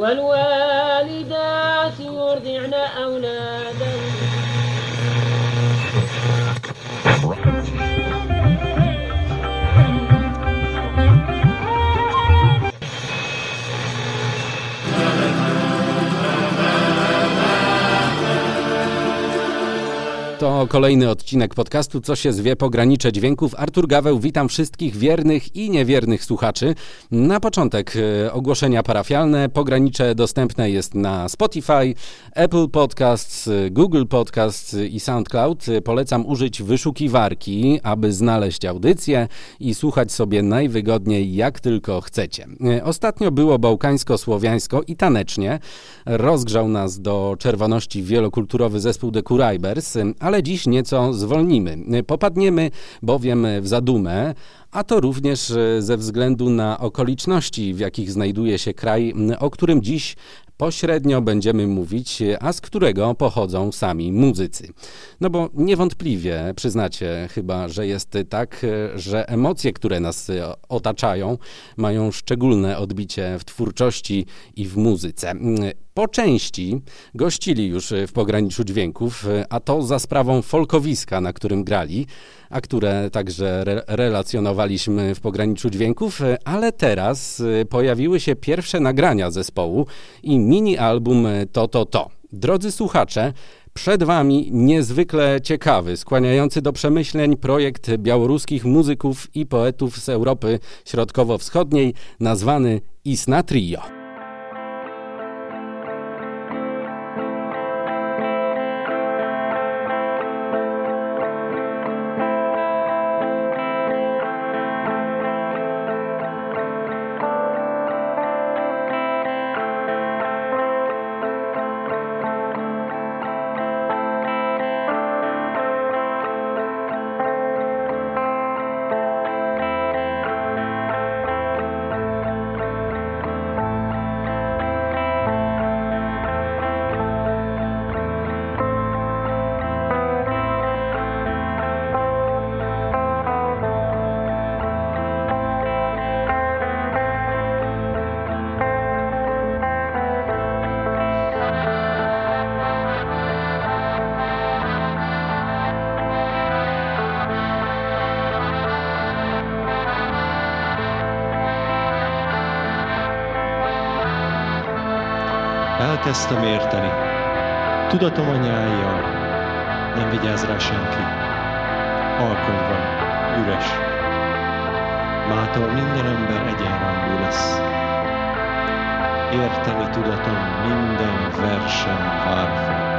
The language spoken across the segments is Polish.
والوالدات يرضعن أولادهن To kolejny odcinek podcastu Co się zwie pogranicze dźwięków. Artur Gaweł, witam wszystkich wiernych i niewiernych słuchaczy. Na początek e, ogłoszenia parafialne. Pogranicze dostępne jest na Spotify, Apple Podcasts, Google Podcasts i SoundCloud. Polecam użyć wyszukiwarki, aby znaleźć audycję i słuchać sobie najwygodniej jak tylko chcecie. E, Ostatnio było bałkańsko-słowiańsko i tanecznie. Rozgrzał nas do czerwoności wielokulturowy zespół The Kuraibers, ale dziś nieco zwolnimy. Popadniemy bowiem w zadumę, a to również e, ze względu na okoliczności, w jakich znajduje się kraj, o którym dziś pośrednio będziemy mówić, a z którego pochodzą sami muzycy. No bo niewątpliwie przyznacie chyba, że jest tak, że emocje, które nas otaczają, mają szczególne odbicie w twórczości i w muzyce. Po części gościli już w pograniczu dźwięków, a to za sprawą folkowiska, na którym grali, a które także re relacjonowaliśmy w pograniczu dźwięków, ale teraz pojawiły się pierwsze nagrania zespołu i mini album To To To. Drodzy słuchacze, przed Wami niezwykle ciekawy, skłaniający do przemyśleń projekt białoruskich muzyków i poetów z Europy Środkowo-Wschodniej, nazwany Isna Trio. Elkezdtem érteni. Tudatom a nyájjal. Nem vigyáz rá senki. Alkony van. Üres. Mától minden ember egyenrangú lesz. Érteni tudatom minden versem vár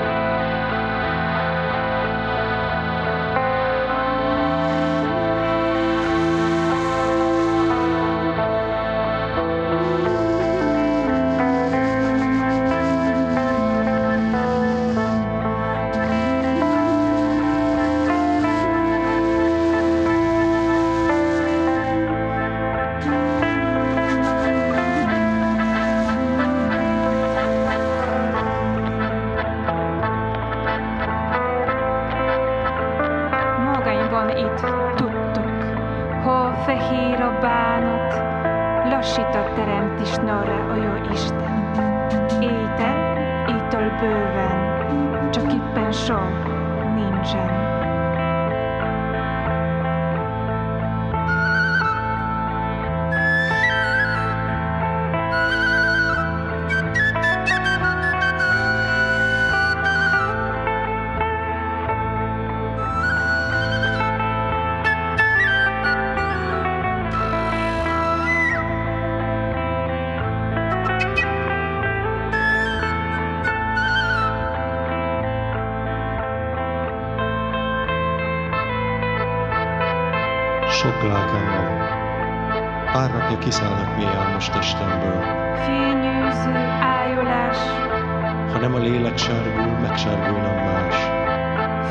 nem a lélek sárgul, megsárgulna más.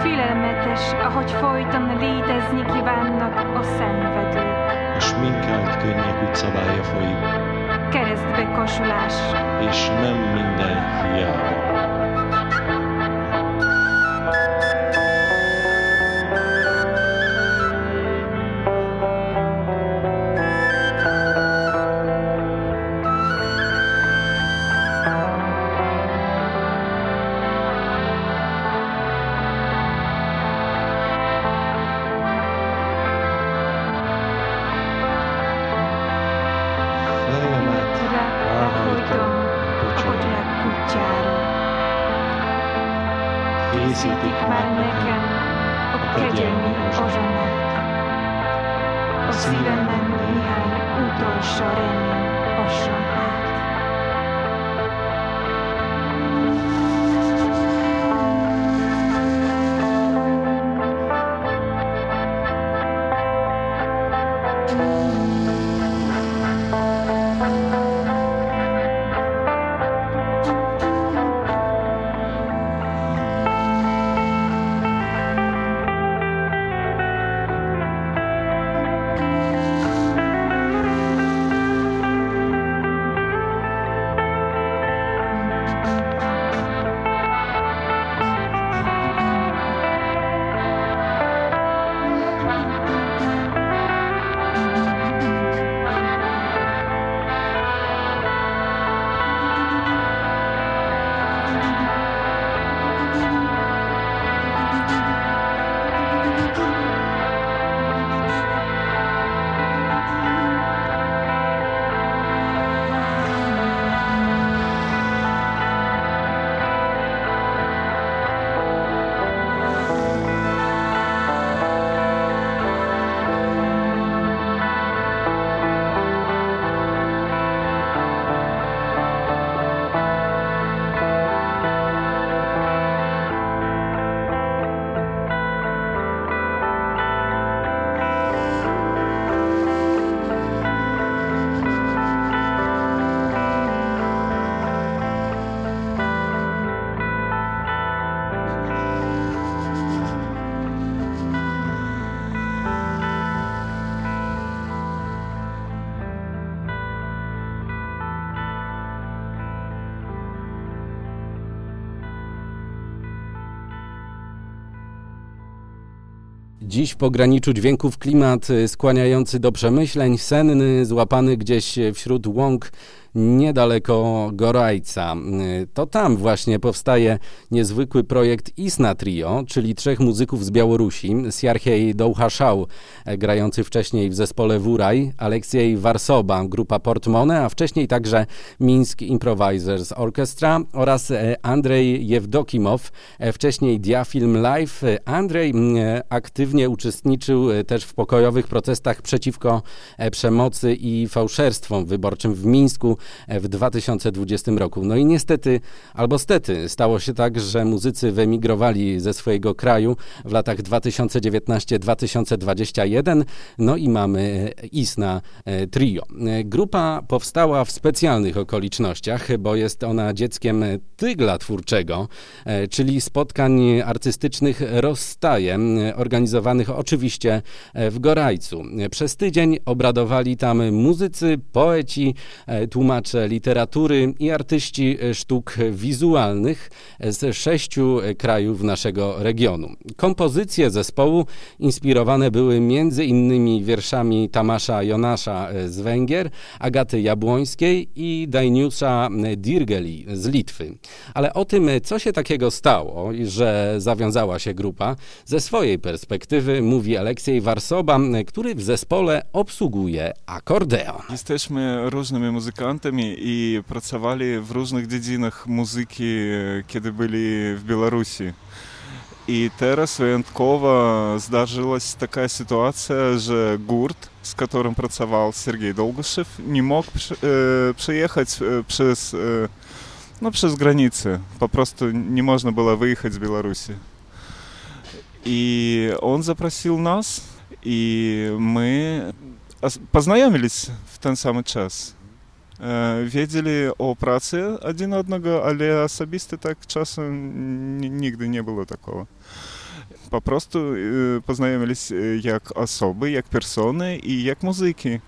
félelmetes, ahogy folyton létezni kívánnak a szenvedők. A sminkelt könnyek utcabálja folyik, Keresztbe kosulás, és nem minden hiába. Dziś w pograniczu dźwięków klimat y, skłaniający do przemyśleń, senny, złapany gdzieś wśród łąk niedaleko Gorajca. To tam właśnie powstaje niezwykły projekt Isna Trio, czyli trzech muzyków z Białorusi, Siarchej Douchaszał, grający wcześniej w zespole Wuraj, Aleksiej Warsoba, grupa Portmone, a wcześniej także Minsk Improvisers Orchestra oraz e, Andrzej Jewdokimow, e, wcześniej Diafilm Live. Andrzej aktywnie uczestniczył e, też w pokojowych protestach przeciwko przemocy i fałszerstwom wyborczym w Mińsku w 2020 roku. No i niestety, albo stety, stało się tak, że muzycy wyemigrowali ze swojego kraju w latach 2019-2021, no i mamy Isna e, Trio. Grupa powstała w specjalnych okolicznościach, bo jest ona dzieckiem tygla twórczego, e, czyli spotkań artystycznych rozstajem, organizowanych oczywiście w Gorajcu. Przez tydzień obradowali tam muzycy, poeci, tłumacze, tłumacze literatury i artyści sztuk wizualnych z sześciu krajów naszego regionu. Kompozycje zespołu inspirowane były między innymi wierszami Tamasza Jonasza z Węgier, Agaty Jabłońskiej i Dajniusza Dirgeli z Litwy. Ale o tym, co się takiego stało, że zawiązała się grupa, ze swojej perspektywy mówi Aleksiej Warsoba, który w zespole obsługuje akordeon. Jesteśmy różnymi muzykantami, музыкантами и працавалі в розных дзедзінах музыкі, кеды былі в Беларусі. І тэраз выянткова здарылась такая сітуацыя, же гурт, с которым працавал Сергей Долгушев, не мог э, прыехаць э, э, ну, через границы. Не можно было выехать из Беларуси. И он запросил нас, и мы познаёмились в тот самый час. Э, ведзелі о працы адзін аднага але асабісты так часу нігды не было такого. Папросту э, пазнаёміліся э, як асобы як персоны і як музыкі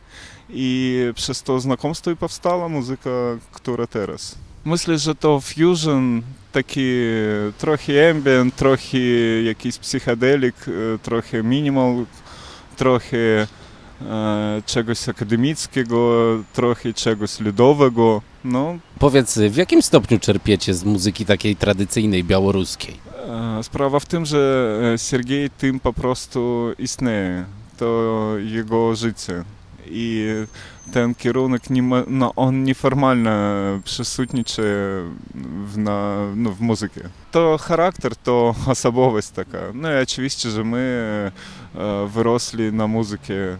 і przez то знакомство і паўстала музыка która teraz Myślę, то to такі taki trochę ambient, якісь jakiś psychedelik, мінімал, minimal, trochę czegoś akademickiego, trochę czegoś ludowego. No. Powiedz, w jakim stopniu czerpiecie z muzyki takiej tradycyjnej białoruskiej? Sprawa w tym, że Sergiej tym po prostu istnieje. To jego życie. І ten kierunek nie ma, no, on nieformalnie przysutniczy w, na, no, w muzyce. To charakter, to osobowość taka. No i oczywiście, że my e, wyrosli na muzyce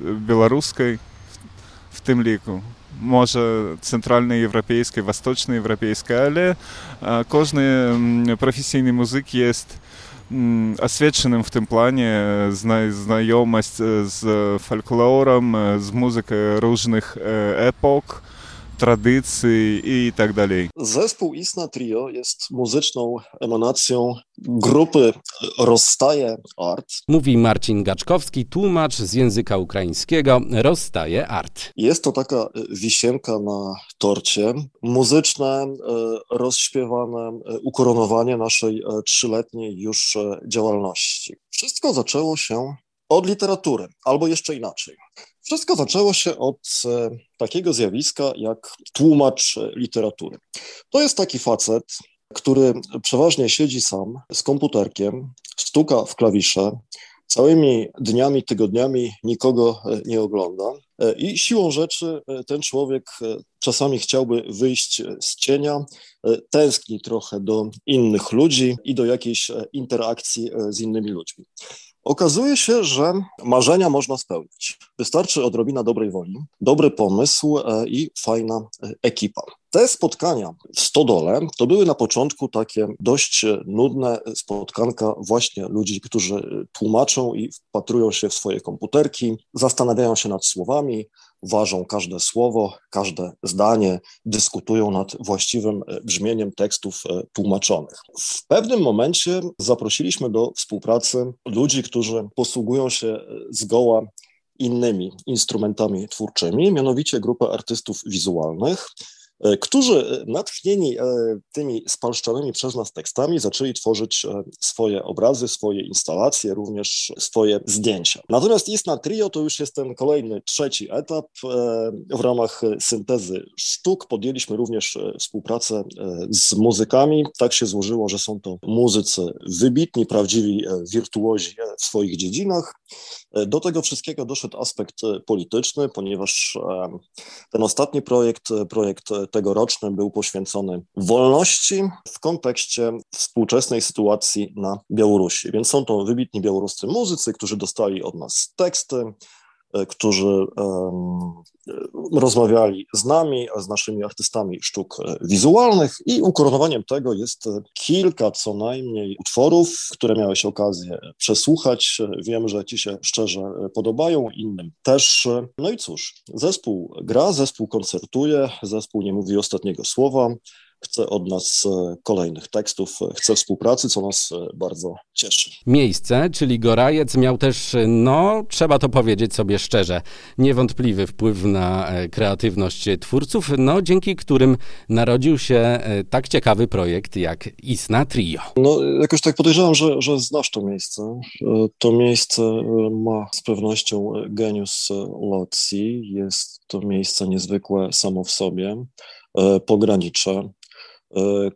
білоруської в тим ліку. Може, центральноєвропейської, восточноєвропейської, але кожен професійний музик є освіченим в тим плані, е, знайомість е, з фольклором, е, з музикою різних епок. Tradycji i tak dalej. Zespół Isna Trio jest muzyczną emanacją grupy Rozstaje Art. Mówi Marcin Gaczkowski, tłumacz z języka ukraińskiego, rozstaje art. Jest to taka wisienka na torcie, muzyczne, e, rozśpiewane e, ukoronowanie naszej e, trzyletniej już działalności. Wszystko zaczęło się od literatury, albo jeszcze inaczej. Wszystko zaczęło się od e, takiego zjawiska jak tłumacz literatury. To jest taki facet, który przeważnie siedzi sam z komputerkiem, stuka w klawisze, całymi dniami, tygodniami nikogo e, nie ogląda. E, I siłą rzeczy ten człowiek czasami chciałby wyjść z cienia, tęskni trochę do innych ludzi i do jakiejś interakcji z innymi ludźmi. Okazuje się, że marzenia można spełnić. Wystarczy odrobina dobrej woli, dobry pomysł e, i fajna e, ekipa. Te spotkania w Stodole to były na początku takie dość nudne spotkanka właśnie ludzi, którzy tłumaczą i wpatrują się w swoje komputerki, zastanawiają się nad słowami, ważą każde słowo, każde zdanie, dyskutują nad właściwym brzmieniem tekstów tłumaczonych. W pewnym momencie zaprosiliśmy do współpracy ludzi, którzy posługują się zgoła innymi instrumentami twórczymi, mianowicie grupę artystów wizualnych, E, którzy e, natchnieni e, tymi spalszczonymi przez nas tekstami zaczęli tworzyć swoje obrazy, swoje instalacje, również swoje zdjęcia. Natomiast Istna Trio to już jest ten kolejny, trzeci etap. W ramach syntezy sztuk podjęliśmy również współpracę z muzykami. Tak się złożyło, że są to muzycy wybitni, prawdziwi wirtuozi w swoich dziedzinach. Do tego wszystkiego doszedł aspekt polityczny, ponieważ ten ostatni projekt, projekt tegoroczny był poświęcony wolności w kontekście współczesnej sytuacji na Białorusi. Więc są to wybitni białoruscy muzycy, którzy dostali od nas teksty, e, którzy um, rozmawiali z nami, z naszymi artystami sztuk e, wizualnych i ukoronowaniem tego jest kilka co najmniej utworów, które miałeś okazję przesłuchać. Wiem, że ci się szczerze podobają, innym też. No i cóż, zespół gra, zespół koncertuje, zespół nie mówi ostatniego słowa chce od nas e, kolejnych tekstów, e, chce współpracy, co nas e, bardzo cieszy. Miejsce, czyli Gorajec, miał też, no, trzeba to powiedzieć sobie szczerze, niewątpliwy wpływ na kreatywność twórców, no, dzięki którym narodził się tak ciekawy projekt jak Isna Trio. No, jakoś tak podejrzewam, że, że znasz to miejsce. To miejsce ma z pewnością genius locji. Jest to miejsce niezwykłe samo w sobie, pogranicze,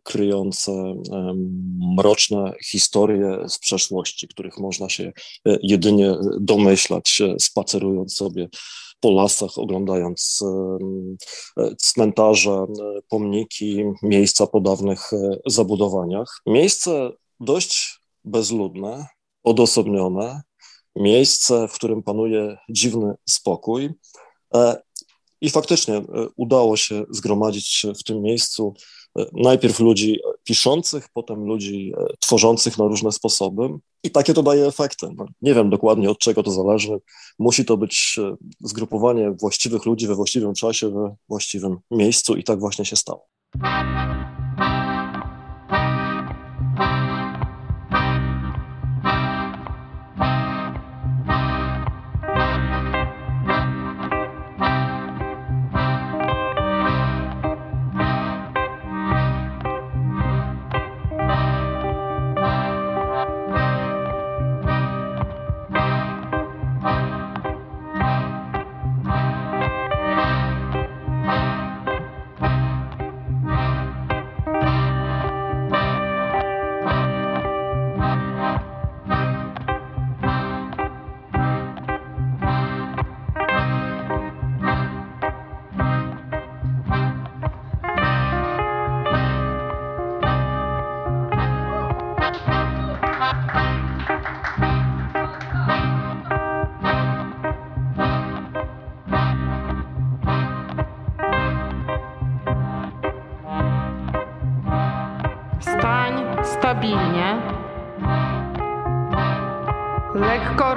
kryjące mroczne historie z przeszłości, których można się e, jedynie domyślać, e, spacerując sobie po lasach, oglądając cmentarze, pomniki, miejsca po dawnych zabudowaniach. Miejsce dość bezludne, odosobnione, miejsce, w którym panuje dziwny spokój. I faktycznie udało się zgromadzić w tym miejscu najpierw ludzi piszących, potem ludzi e, tworzących na różne sposoby. I takie to daje efekty. No, nie wiem dokładnie od czego to zależy. Musi to być e, zgrupowanie właściwych ludzi we właściwym czasie, we właściwym miejscu i tak właśnie się stało.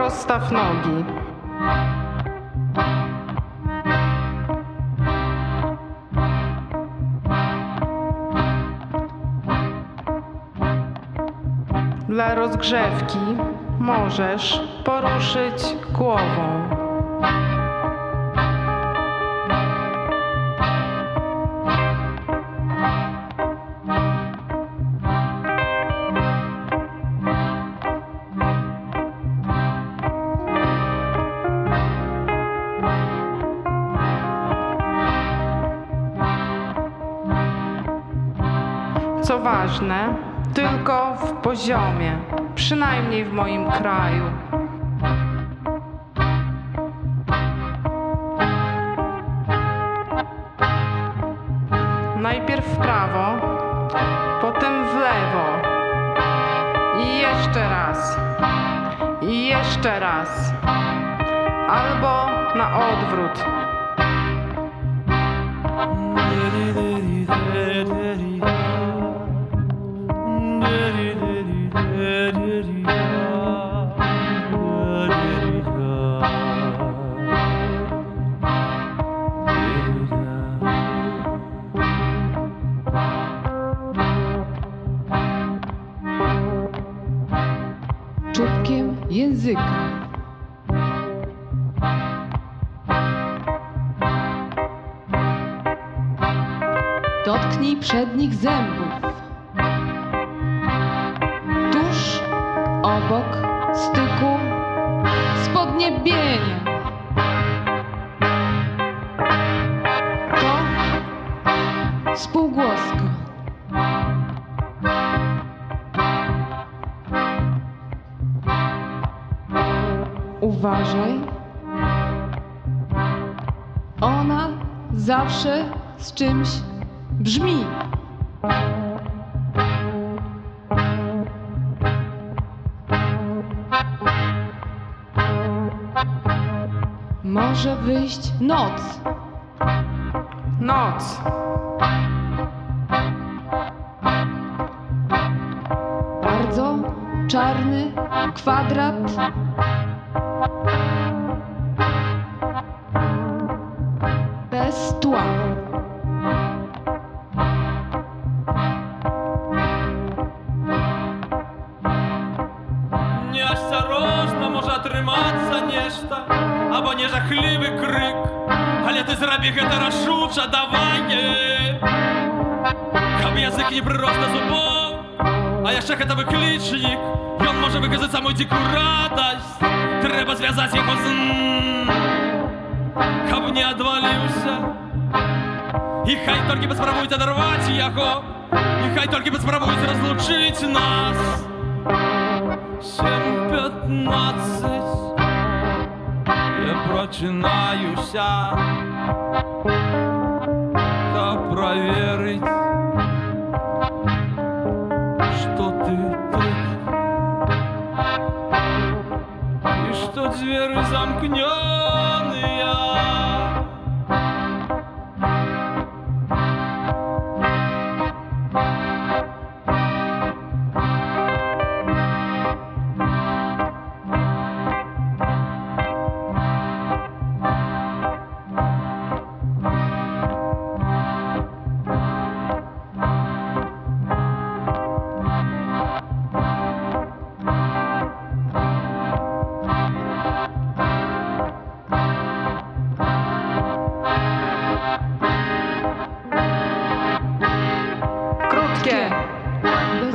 Rozstaw nogi. Dla rozgrzewki możesz poruszyć głową. Ważne, tylko w poziomie, przynajmniej w moim kraju. Najpierw w prawo, potem w lewo. I jeszcze raz. I jeszcze raz. Albo na odwrót. Czubkiem języka. Dotknij przednich zębów. Uważaj. Ona zawsze z czymś brzmi. Może wyjść noc. Noc. Bardzo czarny kwadrat. Bez tła. Неосторожно може атрымацца нешта або нежахлівы крык але ты зрабі гэта рашуча давай не. каб язык не прырос да зубоў а яшчэ гэта выклічнік ён можа выказаць самую дзікую радасць трэба звязаць яго з каб не адваліўся і хай толькі паспрабуюць адарваць яго і хай толькі паспрабуюць разлучыць нас Семь пятнадцать Я прочинаюся Да проверить Что ты тут И что двери замкненные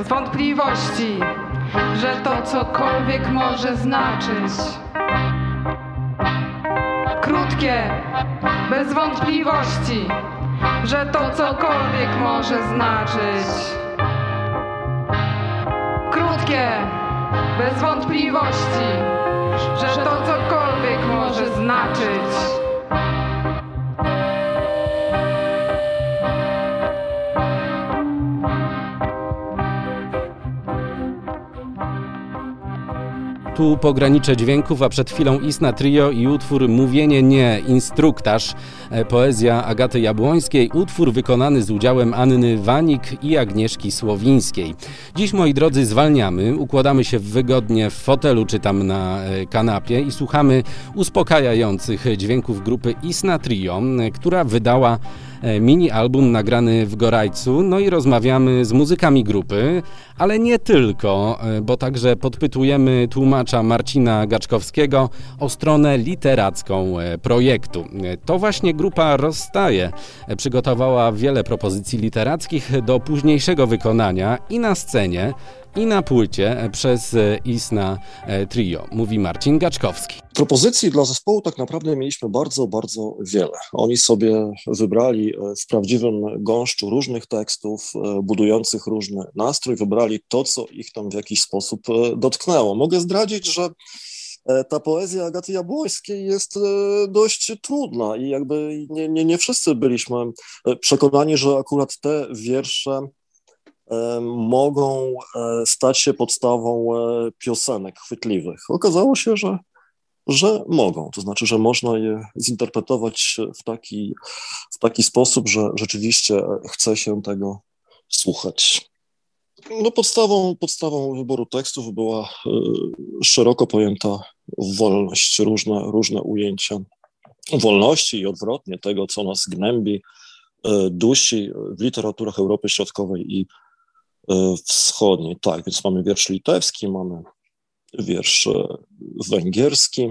Wątpliwości, że to cokolwiek może znaczyć. Krótkie. Bez wątpliwości, że to cokolwiek może znaczyć. Krótkie. Bez wątpliwości, że to cokolwiek może znaczyć. Tu pogranicze dźwięków, a przed chwilą Isna Trio i utwór Mówienie Nie, instruktaż, e, poezja Agaty Jabłońskiej, utwór wykonany z udziałem Anny Wanik i Agnieszki Słowińskiej. Dziś, moi drodzy, zwalniamy, układamy się wygodnie w fotelu czy tam na e, kanapie i słuchamy uspokajających dźwięków grupy Isna Trio, e, która wydała mini album nagrany w Gorajcu. No i rozmawiamy z muzykami grupy, ale nie tylko, e, bo także podpytujemy tłumacza Marcina Gaczkowskiego o stronę literacką e, projektu. To właśnie grupa Rozstaje przygotowała wiele propozycji literackich do późniejszego wykonania i na scenie, i na płycie przez Isna Trio, mówi Marcin Gaczkowski. Propozycji dla zespołu tak naprawdę mieliśmy bardzo, bardzo wiele. Oni sobie wybrali e, w prawdziwym gąszczu różnych tekstów, e, budujących różny nastrój, wybrali to, co ich tam w jakiś sposób e, dotknęło. Mogę zdradzić, że ta poezja Agaty Jabłońskiej jest dość trudna i jakby nie, nie, nie wszyscy byliśmy przekonani, że akurat te wiersze mogą stać się podstawą piosenek chwytliwych. Okazało się, że że mogą. To znaczy, że można je zinterpretować w taki, w taki sposób, że rzeczywiście chce się tego słuchać. No podstawą, podstawą wyboru tekstów była e, szeroko pojęta wolność, różne, różne ujęcia wolności i odwrotnie tego, co nas gnębi, e, dusi w literaturach Europy Środkowej i e, Wschodniej. Tak, więc mamy wiersz litewski, mamy wiersz węgierski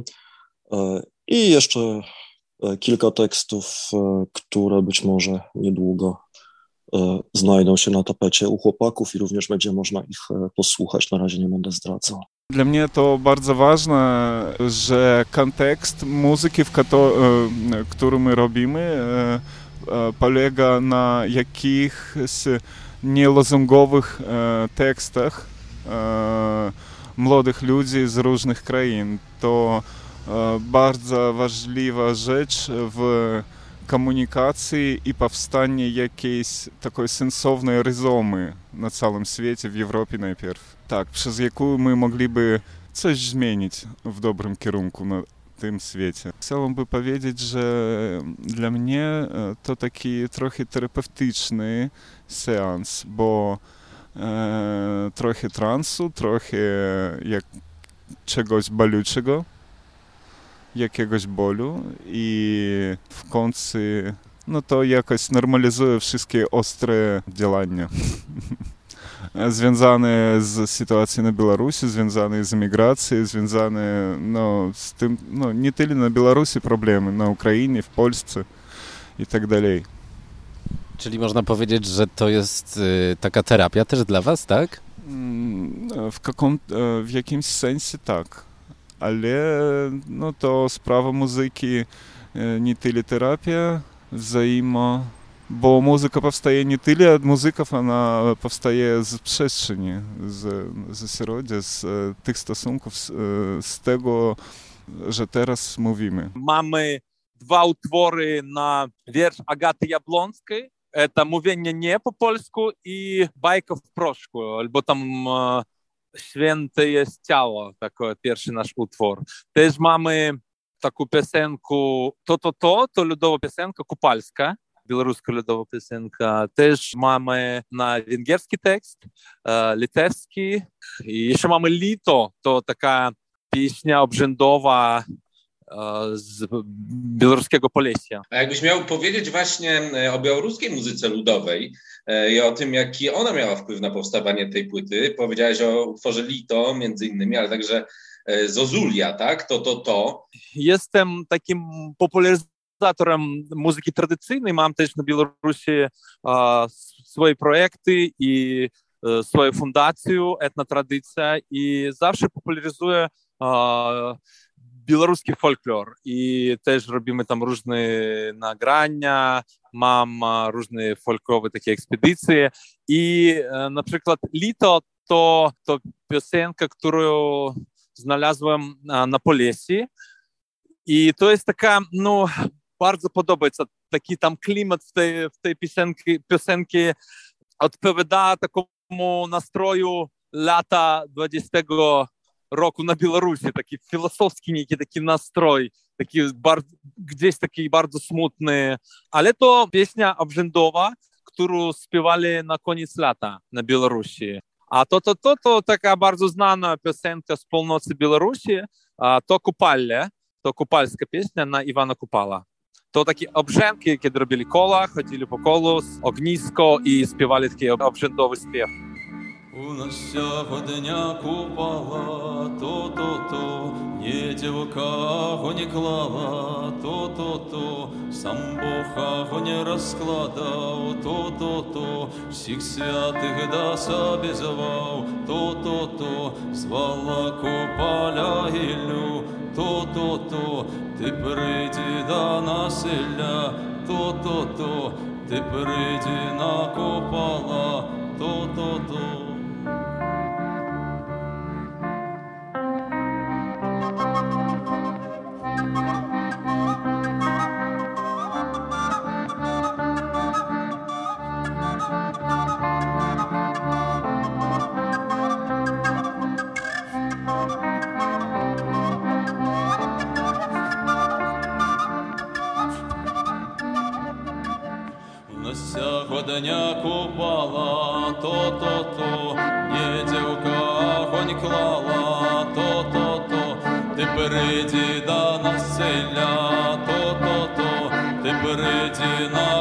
e, i jeszcze e, kilka tekstów, e, które być może niedługo znajdą się na tapecie u chłopaków i również będzie można ich posłuchać. Na razie nie będę zdradzał. Dla mnie to bardzo ważne, że kontekst muzyki, w którą my robimy, polega na jakichś nielozungowych tekstach, młodych ludzi z różnych krain. To bardzo ważna rzecz w komunikacji i powstanie jakiejś takiej sensownej ryzomy na całym świecie, w Europie najpierw. Tak, przez jaką my mogliby coś zmienić w dobrym kierunku na tym świecie. Chciałbym powiedzieć, że dla mnie to taki trochę terapeutyczny seans, bo e, trochę transu, trochę jak czegoś bolючego, jakiegoś bólu i w końcu no to jakoś normalizuje wszystkie ostre działania związane z sytuacją na Białorusi, związane z migracją, związane no, z tym, no nie tyle na Białorusi problemy, na Ukrainie, w Polsce i tak dalej. Czyli można powiedzieć, że to jest y, taka terapia też dla was, tak? Mm, w, kaką, w jakimś sensie tak, ale no to sprawa muzyki y, nie tyle terapia, wzajemno, bo muzyka powstaje nie tyle od muzyków, ona powstaje z przestrzeni, z, z środowiska, z e, tych stosunków, z, e, z tego, że teraz mówimy. Mamy dwa utwory na wiersz Agaty Jabłońskiej, это mówienie nie po polsku i bajka w proszku, albo tam e, święte jest ciało, taki pierwszy nasz utwór. Też mamy taką piosenkę To, to, to, to ludowa piosenka kupalska, białoruska ludowa piosenka. Też mamy na węgierski tekst, e, litewski. I jeszcze mamy Lito, to taka pieśnia obrzędowa z białoruskiego Polesia. A jakbyś miał powiedzieć właśnie o białoruskiej muzyce ludowej i o tym, jaki ona miała wpływ na powstawanie tej płyty, powiedziałeś o utworze Lito między innymi, ale także Zozulia, tak? To, to, to. Jestem takim popularyzatorem muzyki tradycyjnej, mam też na Białorusi swoje projekty i swoją fundację Etna Tradycja i zawsze popularyzuję białoruski folklor i też robimy tam różne nagrania, mam różne folklowe takie ekspedycje i na przykład Lito to, to piosenka, którą znalazłem na Polesi i to jest taka, no bardzo podobaється, taki tam klimat w tej, w tej piosenki, piosenki odpowiada takomu nastroju lata 20 року на Білорусі, такий філософський який такий настрой, такий бар, gdzieś такий bardzo smutny, ale to pieśnia obrzędowa, którą śpiewali na koniec lata na Białorusi. A to, to, to, to taka bardzo znana piosenka z północy Białorusi, a to Kupalle, to kupalska pieśnia na Iwana Kupala. To takie obrzędki, kiedy robili kola, chodzili po kolu, ognisko i śpiewali taki obrzędowy śpiew. У нас сьогодення купала, то-то-то, не дівка го не клала, то-то-то, сам Бог го не розкладав, то-то-то, всіх святих да собі звав, то-то-то, звала купаля Іллю, то-то-то, ти прийди до населя, то-то-то, ти прийди на копала, то-то-то. Сьогодення перейди до насилля, то-то-то, ти перейди на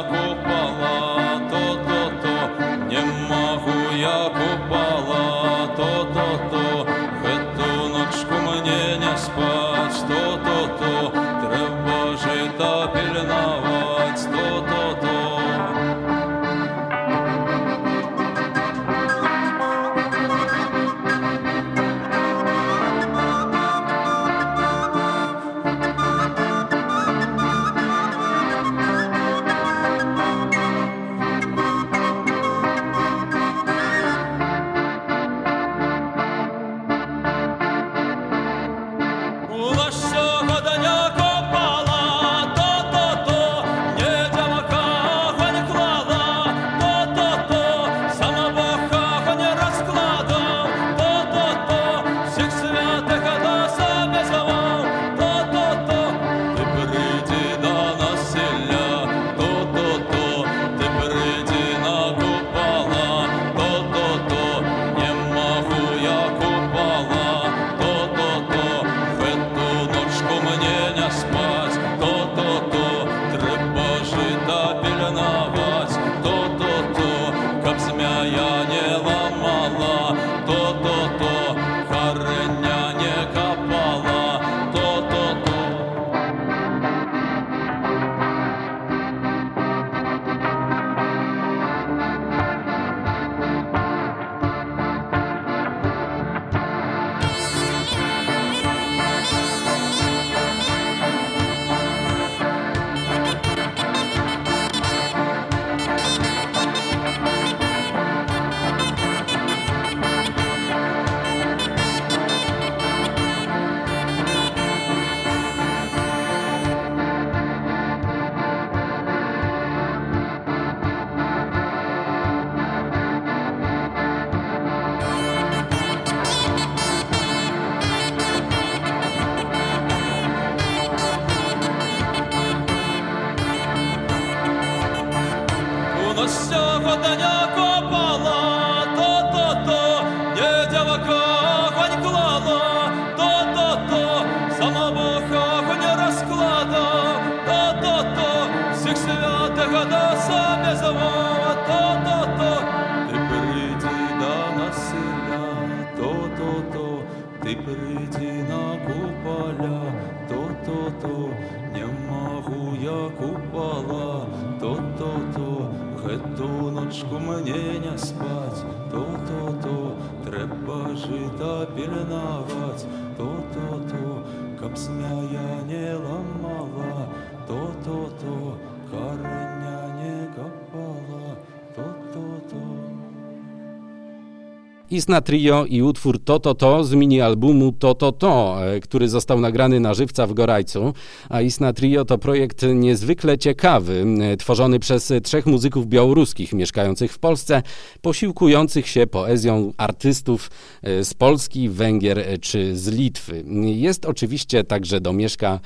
Isna Trio i utwór To To To z mini-albumu To To To, e, który został nagrany na żywca w Gorajcu. A Isna Trio to projekt niezwykle ciekawy, e, tworzony przez trzech muzyków białoruskich mieszkających w Polsce, posiłkujących się poezją artystów e, z Polski, Węgier czy z Litwy. Jest oczywiście także domieszka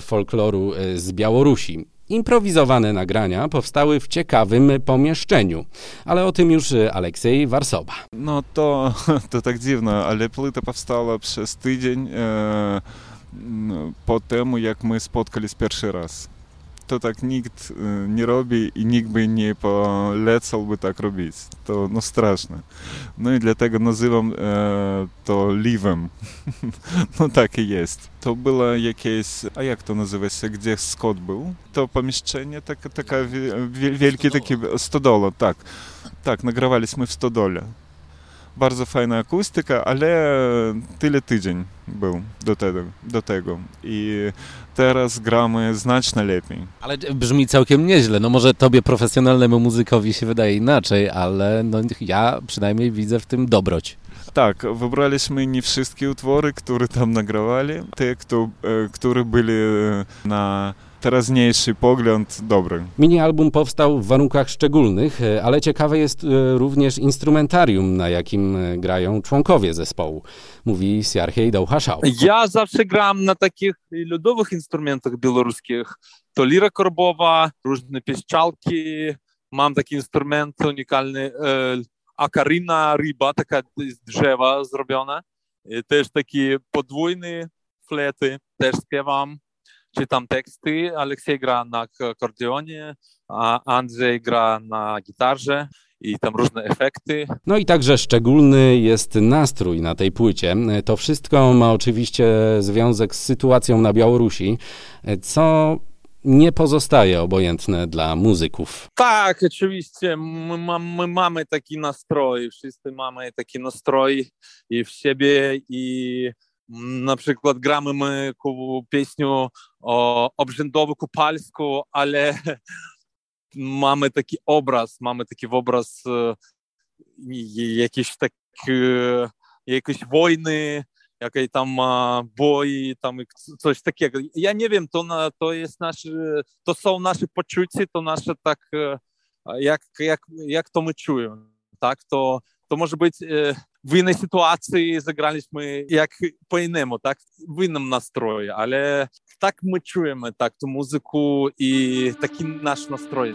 folkloru z Białorusi. Improwizowane nagrania powstały w ciekawym pomieszczeniu, ale o tym już Aleksiej Warsoba. No to, to tak dziwno, ale płyta powstała przez tydzień e, po temu, jak my spotkaliśmy pierwszy raz. To tak nikt nie robi i nikt by nie polecałby tak robić. To no straszne. No i dlatego nazywam e, to liwem. no tak i jest. To było jakieś, a jak to nazywa się, gdzie Scott był? To pomieszczenie, tak, taka wielkie takie, stodola, tak. Tak, nagrywaliśmy w stodole. Bardzo fajna akustyka, ale tyle tydzień był do tego. Do tego. I teraz gramy znacznie lepiej. Ale brzmi całkiem nieźle. No może tobie, profesjonalnemu muzykowi się wydaje inaczej, ale no ja przynajmniej widzę w tym dobroć. Tak, wybraliśmy nie wszystkie utwory, które tam nagrywali, te, kto, które byli na teraźniejszy pogląd dobry. Mini-album powstał w warunkach szczególnych, ale ciekawe jest również instrumentarium, na jakim grają członkowie zespołu, mówi Siarchej Dauchaszał. Ja zawsze gram na takich ludowych instrumentach białoruskich. To lira korbowa, różne pieszczalki. Mam taki instrument unikalny, akaryna ryba, taka z drzewa zrobiona. Też takie podwójne flety, też śpiewam czytam teksty. Aleksiej gra na akordeonie, a Andrzej gra na gitarze i tam różne efekty. No i także szczególny jest nastrój na tej płycie. To wszystko ma oczywiście związek z sytuacją na Białorusi, co nie pozostaje obojętne dla muzyków. Tak, oczywiście. My, my, mamy taki nastrój, wszyscy mamy taki nastrój i w siebie i na przykład gramy my pieśnię o, obrzędowo kupalsku, ale mamy taki obraz, mamy taki obraz jakiejś tak, jakiejś wojny, jakiej tam boi, tam coś takiego. Ja nie wiem, to, na, to jest nasze, to są nasze poczucia, to nasze tak, jak, jak, jak to my czujemy, tak, to, to może być w innej sytuacji zagraliśmy jak po innemu, tak, w innym nastroju, ale tak my czujemy tak tę muzykę i taki nasz nastrój.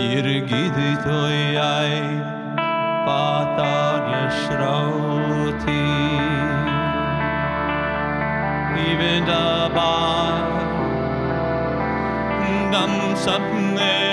ir gydytojai patarė šrauti. Even dabar, gamsapnei.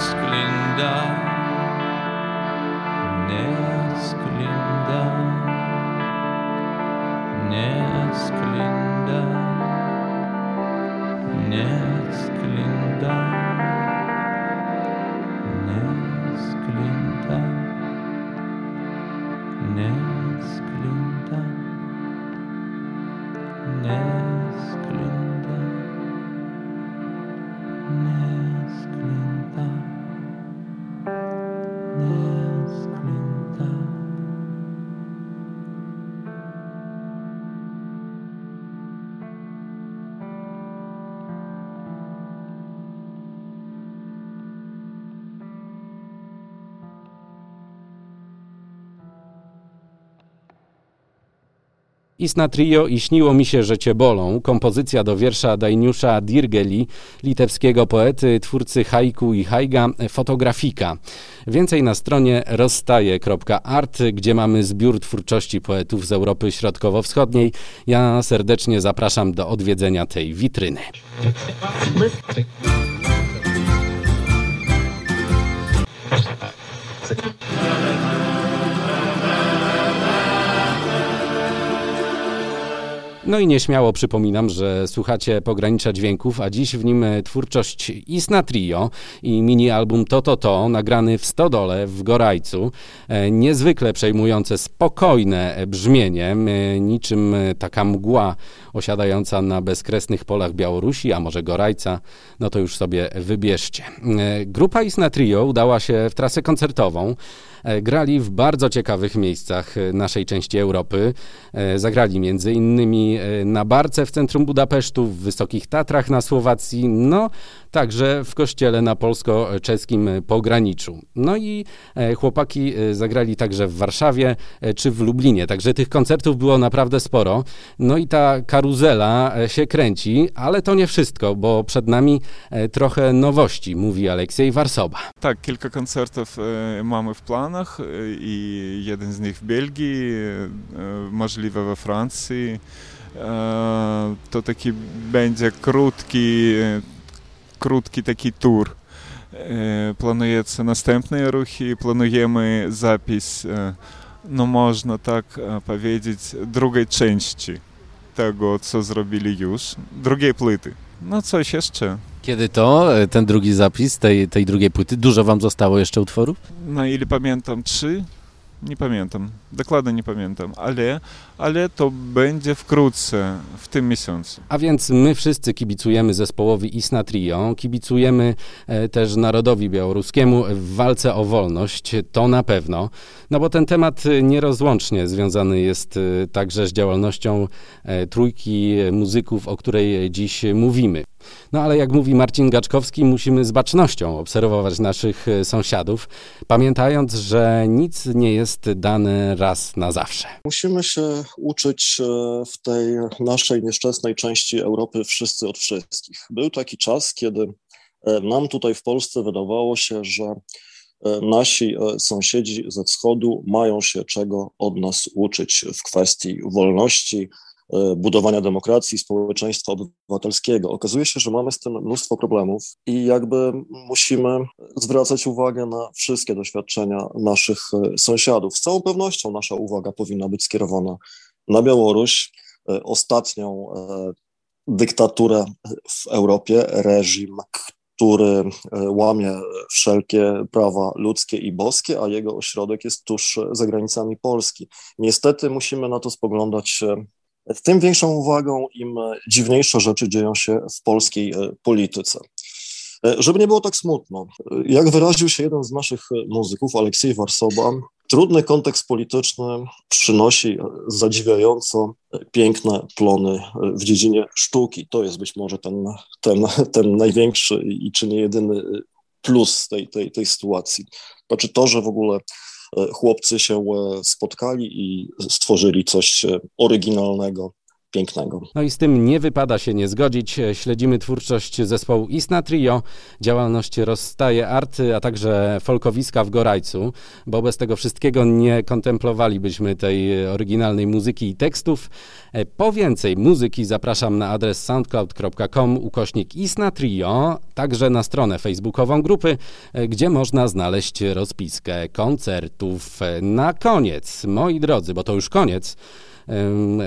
Nattglinda Isna Trio i Śniło mi się, że cię bolą. Kompozycja do wiersza Dajniusza Dirgeli, litewskiego poety, twórcy haiku i haiga, fotografika. Więcej na stronie rozstaje.art, gdzie mamy zbiór twórczości poetów z Europy Środkowo-Wschodniej. Ja serdecznie zapraszam do odwiedzenia tej witryny. No i nieśmiało przypominam, że słuchacie Pogranicza Dźwięków, a dziś w nim e, twórczość Isna Trio i mini album To To To, nagrany w Stodole w Gorajcu. E, Niezwykle przejmujące, spokojne e, brzmienie, niczym taka mgła osiadająca na bezkresnych polach Białorusi, a może Gorajca, no to już sobie wybierzcie. Grupa Isna Trio udała się w trasę koncertową. E, grali w bardzo ciekawych miejscach e, naszej części Europy. E, Zagrali między innymi na Barce w centrum Budapesztu, w Wysokich Tatrach na Słowacji, no także w kościele na polsko-czeskim pograniczu. No i chłopaki zagrali także w Warszawie czy w Lublinie, także tych koncertów było naprawdę sporo. No i ta karuzela się kręci, ale to nie wszystko, bo przed nami trochę nowości, mówi Aleksiej Warsoba. Tak, kilka koncertów mamy w planach e, i jeden z nich w Belgii, e, możliwe we Francji. E, To taki będzie krótki, e, krótki taki tur. E, Planujecie następne ruchy, planujemy zapis, e, no można tak e, powiedzieć, drugiej części tego, co zrobili już, drugiej płyty. No coś jeszcze. Kiedy to, e, ten drugi zapis tej, tej drugiej płyty? Dużo wam zostało jeszcze utworów? Na ile pamiętam, trzy? Nie pamiętam, dokładnie nie pamiętam, ale, ale to będzie wkrótce, w tym miesiącu. A więc my wszyscy kibicujemy zespołowi Isna Trio, kibicujemy e, też narodowi białoruskiemu w walce o wolność, to na pewno. No bo ten temat e, nierozłącznie związany jest e, także z działalnością trójki muzyków, o której dziś mówimy. No ale jak mówi Marcin Gaczkowski, musimy z bacznością obserwować naszych e, sąsiadów, pamiętając, że nic nie jest dane raz na zawsze. Musimy się uczyć e, w tej naszej nieszczęsnej części Europy wszyscy od wszystkich. Był taki czas, kiedy e, nam tutaj w Polsce wydawało się, że nasi sąsiedzi ze wschodu mają się czego od nas uczyć w kwestii wolności, budowania demokracji, społeczeństwa obywatelskiego. Okazuje się, że mamy z tym mnóstwo problemów i jakby musimy zwracać uwagę na wszystkie doświadczenia naszych e, sąsiadów. Z całą pewnością nasza uwaga powinna być skierowana na Białoruś, e, ostatnią e, dyktaturę w Europie, reżim, który e, łamie wszelkie prawa ludzkie i boskie, a jego ośrodek jest tuż za granicami Polski. Niestety musimy na to spoglądać e, tym większą uwagą, im e, dziwniejsze rzeczy dzieją się w polskiej e, polityce. E, Żeby nie było tak smutno, jak wyraził się jeden z naszych muzyków, Aleksiej Warsoba, trudny kontekst polityczny przynosi zadziwiająco piękne plony w dziedzinie sztuki. To jest być może ten, ten, ten największy i czy nie jedyny plus tej, tej, tej sytuacji. Znaczy to, że w ogóle chłopcy się e, spotkali i stworzyli coś e, oryginalnego, pięknego. No i z tym nie wypada się nie zgodzić. Śledzimy twórczość zespołu Isna Trio, działalność Rozstaje Art, a także folkowiska w Gorajcu, bo bez tego wszystkiego nie kontemplowalibyśmy tej oryginalnej muzyki i tekstów. E, Po więcej muzyki zapraszam na adres soundcloud.com ukośnik Isna Trio, także na stronę facebookową grupy, e, gdzie można znaleźć rozpiskę koncertów. E, Na koniec, moi drodzy, bo to już koniec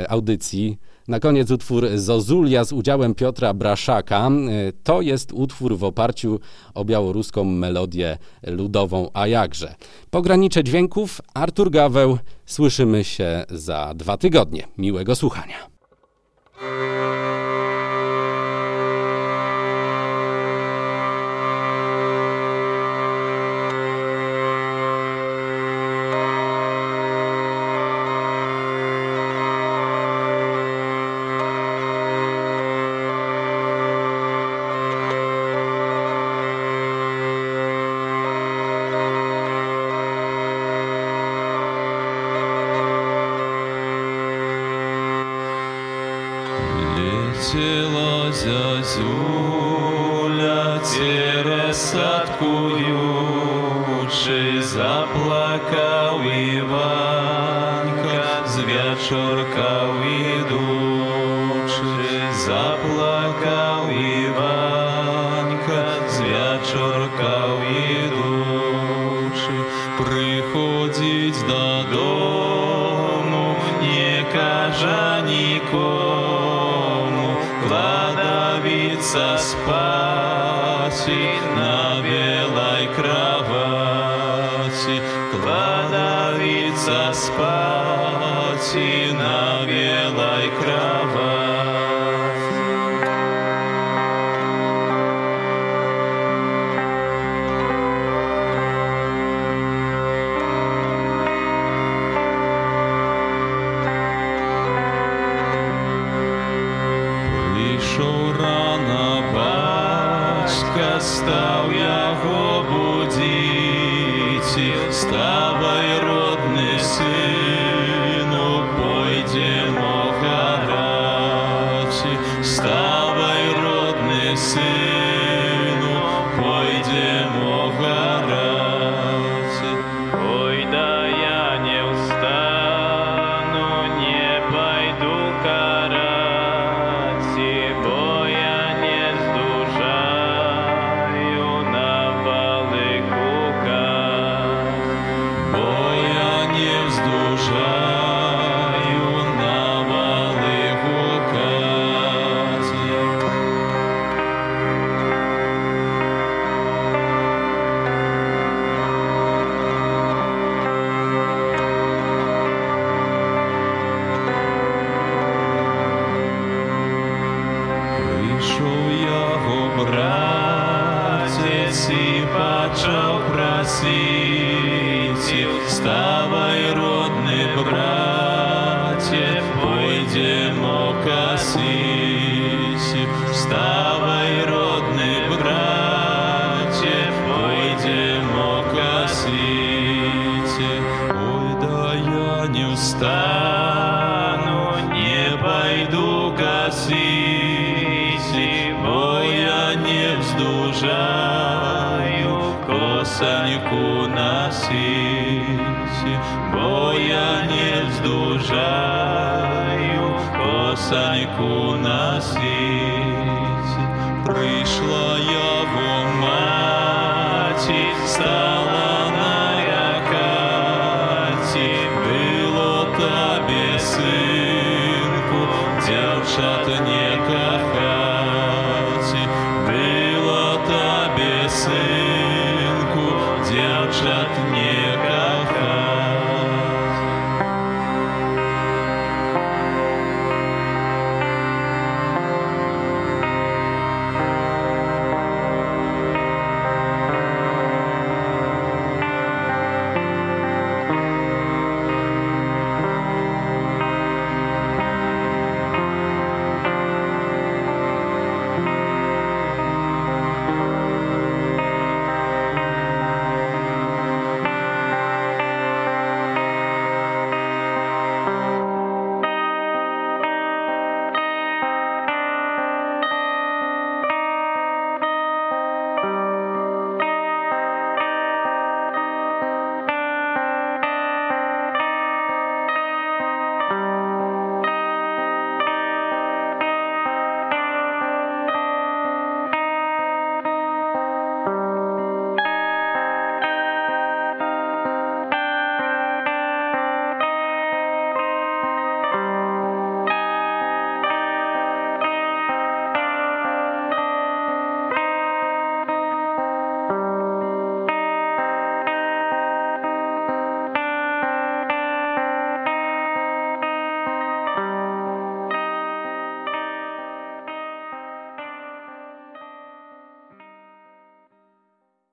audycji, na koniec utwór Zozulia z udziałem Piotra Braszaka. E, To jest utwór w oparciu o białoruską melodię ludową, a jakże. Pogranicze dźwięków, Artur Gaweł. Słyszymy się za dwa tygodnie. Miłego słuchania. Юля, цересаткую.